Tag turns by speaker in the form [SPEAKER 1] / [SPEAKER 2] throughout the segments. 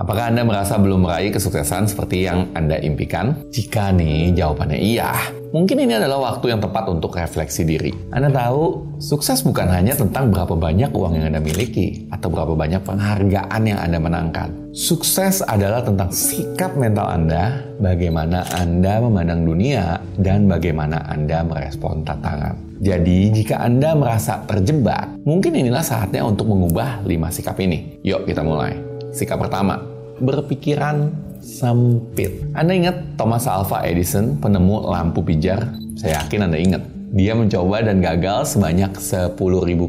[SPEAKER 1] Apakah Anda merasa belum meraih kesuksesan seperti yang Anda impikan? Jika nih jawabannya iya, mungkin ini adalah waktu yang tepat untuk refleksi diri. Anda tahu, sukses bukan hanya tentang berapa banyak uang yang Anda miliki atau berapa banyak penghargaan yang Anda menangkan. Sukses adalah tentang sikap mental Anda, bagaimana Anda memandang dunia, dan bagaimana Anda merespon tantangan. Jadi, jika Anda merasa terjebak, mungkin inilah saatnya untuk mengubah lima sikap ini. Yuk kita mulai. Sikap pertama, berpikiran sempit. Anda ingat Thomas Alva Edison, penemu lampu pijar? Saya yakin Anda ingat. Dia mencoba dan gagal sebanyak 10.000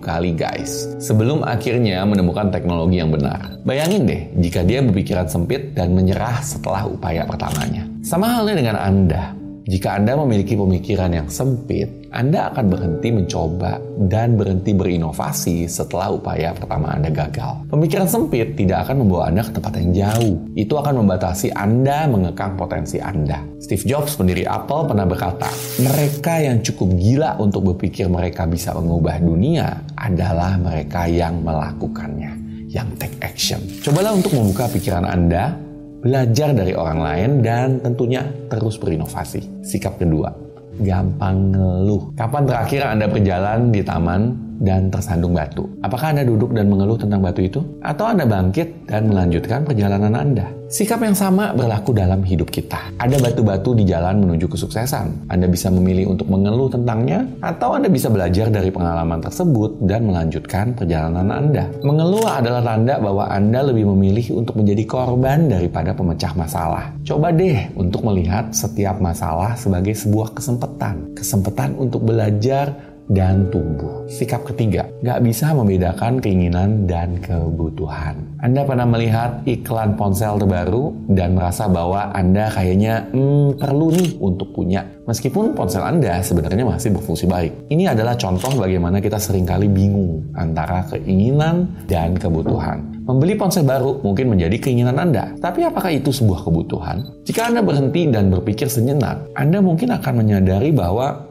[SPEAKER 1] kali guys. Sebelum akhirnya menemukan teknologi yang benar. Bayangin deh jika dia berpikiran sempit dan menyerah setelah upaya pertamanya. Sama halnya dengan Anda. Jika Anda memiliki pemikiran yang sempit, anda akan berhenti mencoba dan berhenti berinovasi setelah upaya pertama Anda gagal. Pemikiran sempit tidak akan membawa Anda ke tempat yang jauh. Itu akan membatasi Anda mengekang potensi Anda. Steve Jobs, pendiri Apple, pernah berkata, mereka yang cukup gila untuk berpikir mereka bisa mengubah dunia adalah mereka yang melakukannya, yang take action. Cobalah untuk membuka pikiran Anda, belajar dari orang lain, dan tentunya terus berinovasi. Sikap kedua, gampang ngeluh. Kapan terakhir Anda berjalan di taman dan tersandung batu. Apakah Anda duduk dan mengeluh tentang batu itu? Atau Anda bangkit dan melanjutkan perjalanan Anda? Sikap yang sama berlaku dalam hidup kita. Ada batu-batu di jalan menuju kesuksesan. Anda bisa memilih untuk mengeluh tentangnya, atau Anda bisa belajar dari pengalaman tersebut dan melanjutkan perjalanan Anda. Mengeluh adalah tanda bahwa Anda lebih memilih untuk menjadi korban daripada pemecah masalah. Coba deh untuk melihat setiap masalah sebagai sebuah kesempatan. Kesempatan untuk belajar dan tumbuh. Sikap ketiga, nggak bisa membedakan keinginan dan kebutuhan. Anda pernah melihat iklan ponsel terbaru dan merasa bahwa Anda kayaknya hmm, perlu nih untuk punya. Meskipun ponsel Anda sebenarnya masih berfungsi baik. Ini adalah contoh bagaimana kita sering kali bingung antara keinginan dan kebutuhan. Membeli ponsel baru mungkin menjadi keinginan Anda, tapi apakah itu sebuah kebutuhan? Jika Anda berhenti dan berpikir sejenak, Anda mungkin akan menyadari bahwa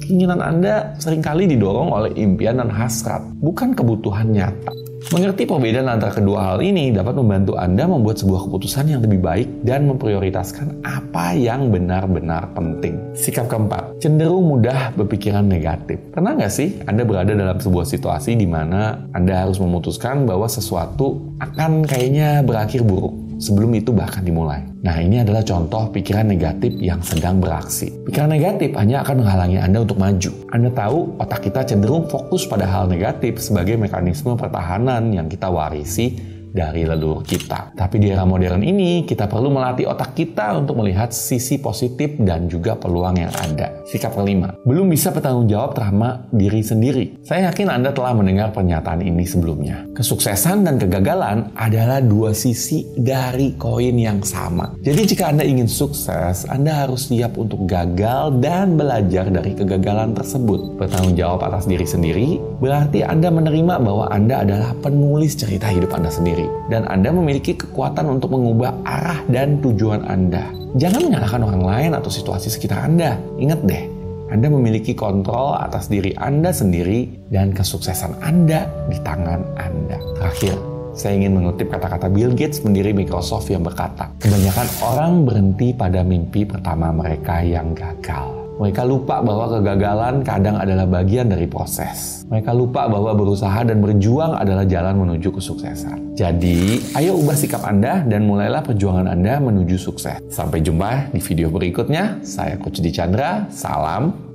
[SPEAKER 1] Keinginan Anda sering kali didorong oleh impian dan hasrat, bukan kebutuhan nyata. Mengerti perbedaan antara kedua hal ini dapat membantu Anda membuat sebuah keputusan yang lebih baik dan memprioritaskan apa yang benar-benar penting. Sikap keempat, cenderung mudah berpikiran negatif. Pernah nggak sih Anda berada dalam sebuah situasi di mana Anda harus memutuskan bahwa sesuatu akan kayaknya berakhir buruk sebelum itu bahkan dimulai? Nah, ini adalah contoh pikiran negatif yang sedang beraksi. Pikiran negatif hanya akan menghalangi Anda untuk maju. Anda tahu, otak kita cenderung fokus pada hal negatif sebagai mekanisme pertahanan yang kita warisi dari leluhur kita. Tapi di era modern ini, kita perlu melatih otak kita untuk melihat sisi positif dan juga peluang yang ada. Sikap kelima, belum bisa bertanggung jawab terhadap diri sendiri. Saya yakin Anda telah mendengar pernyataan ini sebelumnya. Kesuksesan dan kegagalan adalah dua sisi dari koin yang sama. Jadi jika Anda ingin sukses, Anda harus siap untuk gagal dan belajar dari kegagalan tersebut. Bertanggung jawab atas diri sendiri berarti Anda menerima bahwa Anda adalah penulis cerita hidup Anda sendiri sendiri dan Anda memiliki kekuatan untuk mengubah arah dan tujuan Anda. Jangan menyalahkan orang lain atau situasi sekitar Anda. Ingat deh, Anda memiliki kontrol atas diri Anda sendiri dan kesuksesan Anda di tangan Anda. Terakhir, saya ingin mengutip kata-kata Bill Gates pendiri Microsoft yang berkata, kebanyakan orang berhenti pada mimpi pertama mereka yang gagal. Mereka lupa bahwa kegagalan kadang adalah bagian dari proses. Mereka lupa bahwa berusaha dan berjuang adalah jalan menuju kesuksesan. Jadi, ayo ubah sikap Anda dan mulailah perjuangan Anda menuju sukses. Sampai jumpa di video berikutnya. Saya Coach Di Chandra. Salam